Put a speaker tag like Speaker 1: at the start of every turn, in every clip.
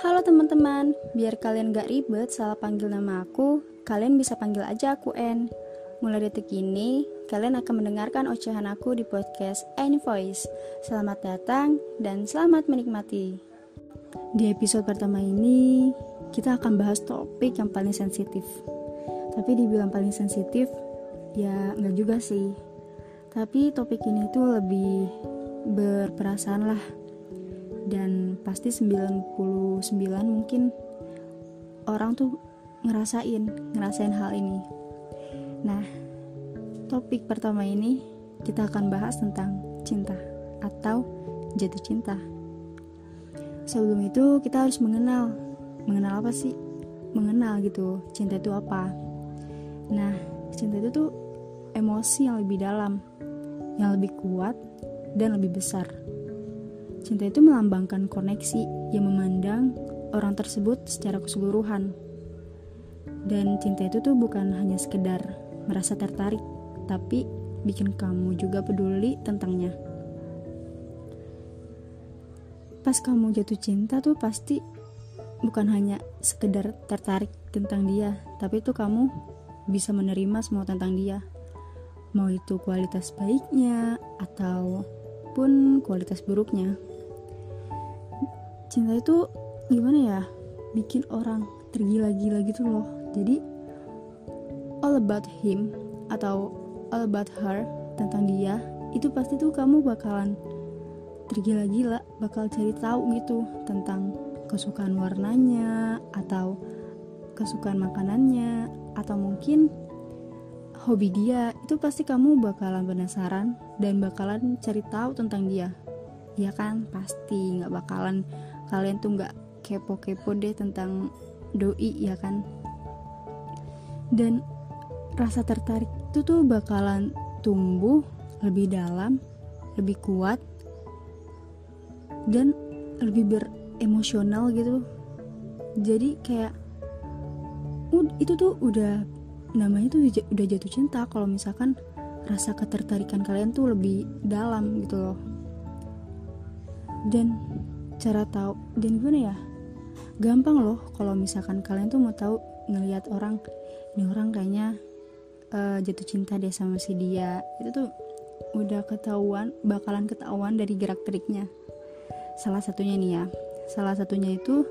Speaker 1: Halo teman-teman, biar kalian gak ribet salah panggil nama aku, kalian bisa panggil aja aku N. Mulai detik ini, kalian akan mendengarkan ocehan aku di podcast Any Voice. Selamat datang dan selamat menikmati. Di episode pertama ini, kita akan bahas topik yang paling sensitif. Tapi dibilang paling sensitif, ya nggak juga sih. Tapi topik ini tuh lebih berperasaan lah dan pasti 99 mungkin orang tuh ngerasain ngerasain hal ini. Nah topik pertama ini kita akan bahas tentang cinta atau jatuh cinta. Sebelum itu kita harus mengenal mengenal apa sih? Mengenal gitu cinta itu apa? Nah cinta itu tuh emosi yang lebih dalam yang lebih kuat dan lebih besar Cinta itu melambangkan koneksi yang memandang orang tersebut secara keseluruhan. Dan cinta itu tuh bukan hanya sekedar merasa tertarik, tapi bikin kamu juga peduli tentangnya. Pas kamu jatuh cinta tuh pasti bukan hanya sekedar tertarik tentang dia, tapi tuh kamu bisa menerima semua tentang dia. Mau itu kualitas baiknya ataupun kualitas buruknya cinta itu gimana ya? Bikin orang tergila-gila gitu loh. Jadi all about him atau all about her tentang dia itu pasti tuh kamu bakalan tergila-gila bakal cari tahu gitu tentang kesukaan warnanya atau kesukaan makanannya atau mungkin hobi dia. Itu pasti kamu bakalan penasaran dan bakalan cari tahu tentang dia. Ya kan? Pasti. Nggak bakalan kalian tuh nggak kepo-kepo deh tentang doi ya kan? Dan rasa tertarik itu tuh bakalan tumbuh lebih dalam lebih kuat dan lebih beremosional gitu. Jadi kayak itu tuh udah namanya tuh udah jatuh cinta kalau misalkan rasa ketertarikan kalian tuh lebih dalam gitu loh. Dan cara tahu. Dan gimana ya? Gampang loh kalau misalkan kalian tuh mau tahu ngelihat orang ini orang kayaknya uh, jatuh cinta deh sama si dia. Itu tuh udah ketahuan bakalan ketahuan dari gerak geriknya salah satunya nih ya. Salah satunya itu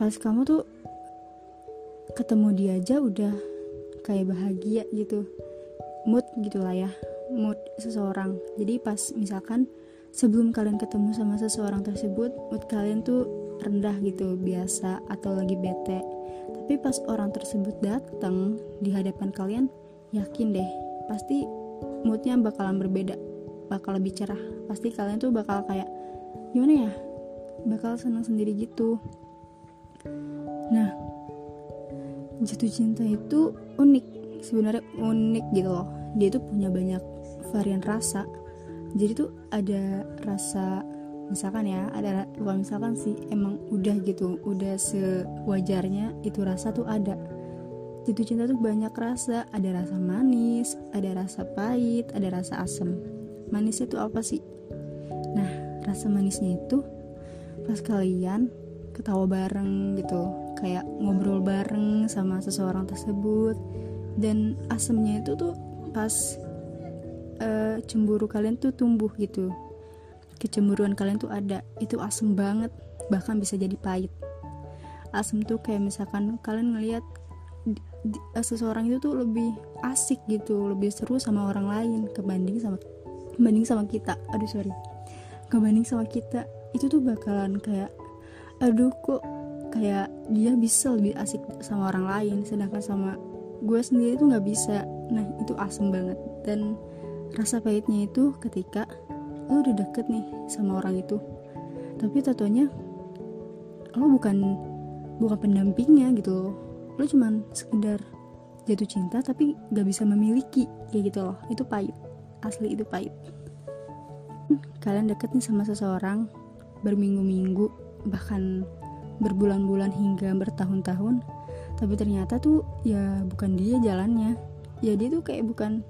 Speaker 1: pas kamu tuh ketemu dia aja udah kayak bahagia gitu. Mood gitulah ya. Mood seseorang. Jadi pas misalkan sebelum kalian ketemu sama seseorang tersebut mood kalian tuh rendah gitu biasa atau lagi bete. Tapi pas orang tersebut datang di hadapan kalian yakin deh pasti moodnya bakalan berbeda bakal lebih cerah. Pasti kalian tuh bakal kayak gimana ya? Bakal senang sendiri gitu. Nah jatuh cinta itu unik sebenarnya unik gitu loh. Dia tuh punya banyak varian rasa jadi tuh ada rasa misalkan ya ada bukan misalkan sih emang udah gitu udah sewajarnya itu rasa tuh ada. Jatuh cinta tuh banyak rasa ada rasa manis ada rasa pahit ada rasa asam manisnya tuh apa sih? Nah rasa manisnya itu pas kalian ketawa bareng gitu kayak ngobrol bareng sama seseorang tersebut dan asamnya itu tuh pas uh, cemburu kalian tuh tumbuh gitu. Kecemburuan kalian tuh ada. Itu asem banget. Bahkan bisa jadi pahit. Asem tuh kayak misalkan kalian ngelihat uh, seseorang itu tuh lebih asik gitu. Lebih seru sama orang lain kebanding sama kebanding sama kita. Aduh sorry. Kebanding sama kita. Itu tuh bakalan kayak aduh kok kayak dia bisa lebih asik sama orang lain. Sedangkan sama gue sendiri tuh nggak bisa. Nah itu asem banget. Dan rasa pahitnya itu ketika lo udah deket nih sama orang itu. Tapi tatonya lo bukan bukan pendampingnya gitu loh. Lo cuman sekedar jatuh cinta tapi gak bisa memiliki kayak gitu loh. Itu pahit. Asli itu pahit. Kalian deket nih sama seseorang berminggu-minggu bahkan berbulan-bulan hingga bertahun-tahun tapi ternyata tuh ya bukan dia jalannya. Ya dia tuh kayak bukan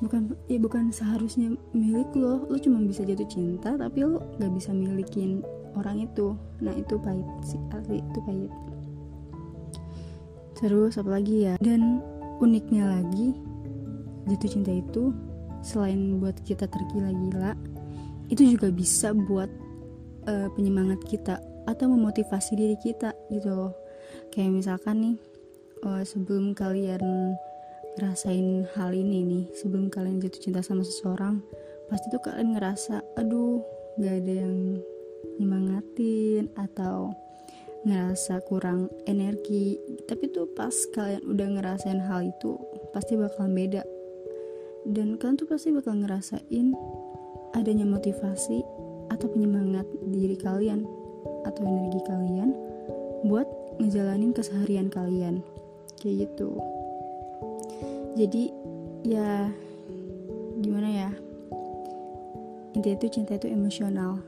Speaker 1: bukan ya bukan seharusnya milik lo. Lo cuma bisa jatuh cinta tapi lo gak bisa milikin orang itu. Nah itu pahit sih asli itu pahit. Terus apa lagi ya? Dan uniknya lagi jatuh cinta itu selain buat kita tergila-gila itu juga bisa buat uh, penyemangat kita atau memotivasi diri kita gitu loh. Kayak misalkan nih uh, sebelum kalian ngerasain hal ini nih sebelum kalian jatuh cinta sama seseorang pasti tuh kalian ngerasa aduh gak ada yang nyemangatin atau ngerasa kurang energi. Tapi tuh pas kalian udah ngerasain hal itu pasti bakal beda. Dan kalian tuh pasti bakal ngerasain adanya motivasi atau penyemangat diri kalian atau energi kalian buat ngejalanin keseharian kalian. Kayak gitu jadi ya gimana ya? Intinya itu cinta itu emosional.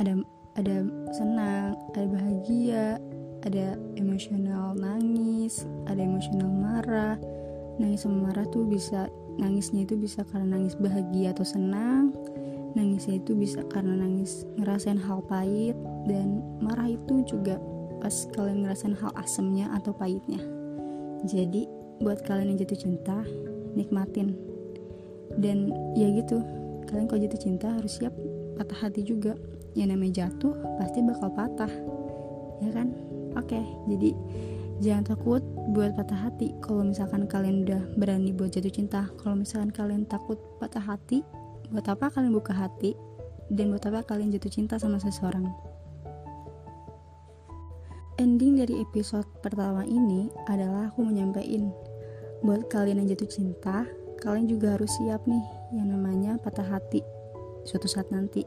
Speaker 1: Ada ada senang ada bahagia ada emosional nangis ada emosional marah. Nangis sama marah tuh bisa nangisnya itu bisa karena nangis bahagia atau senang. Nangisnya itu bisa karena nangis ngerasain hal pahit. Dan marah itu juga pas kalian ngerasain hal asemnya atau pahitnya. Jadi buat kalian yang jatuh cinta nikmatin. Dan ya gitu kalian kalau jatuh cinta harus siap patah hati juga. Yang namanya jatuh pasti bakal patah ya kan? Oke jadi jangan takut buat patah hati. Kalau misalkan kalian udah berani buat jatuh cinta kalau misalkan kalian takut patah hati buat apa kalian buka hati? Dan buat apa kalian jatuh cinta sama seseorang? Ending dari episode pertama ini adalah aku menyampaikan buat kalian yang jatuh cinta kalian juga harus siap nih yang namanya patah hati suatu saat nanti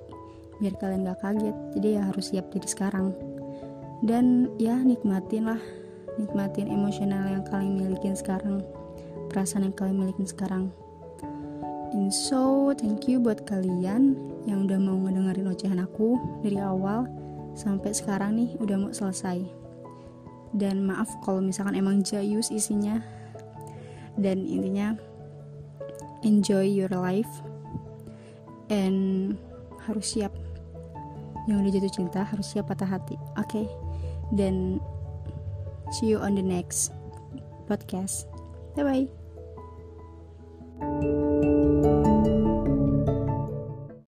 Speaker 1: biar kalian gak kaget jadi ya harus siap dari sekarang. Dan ya nikmatin lah nikmatin emosional yang kalian milikin sekarang perasaan yang kalian milikin sekarang. And so thank you buat kalian yang udah mau ngedengerin ocehan aku dari awal sampai sekarang nih udah mau selesai. Dan maaf kalau misalkan emang jayus isinya dan intinya enjoy your life and harus siap. Yang udah jatuh cinta harus siap patah hati. Oke? Okay? dan see you on the next podcast. Bye bye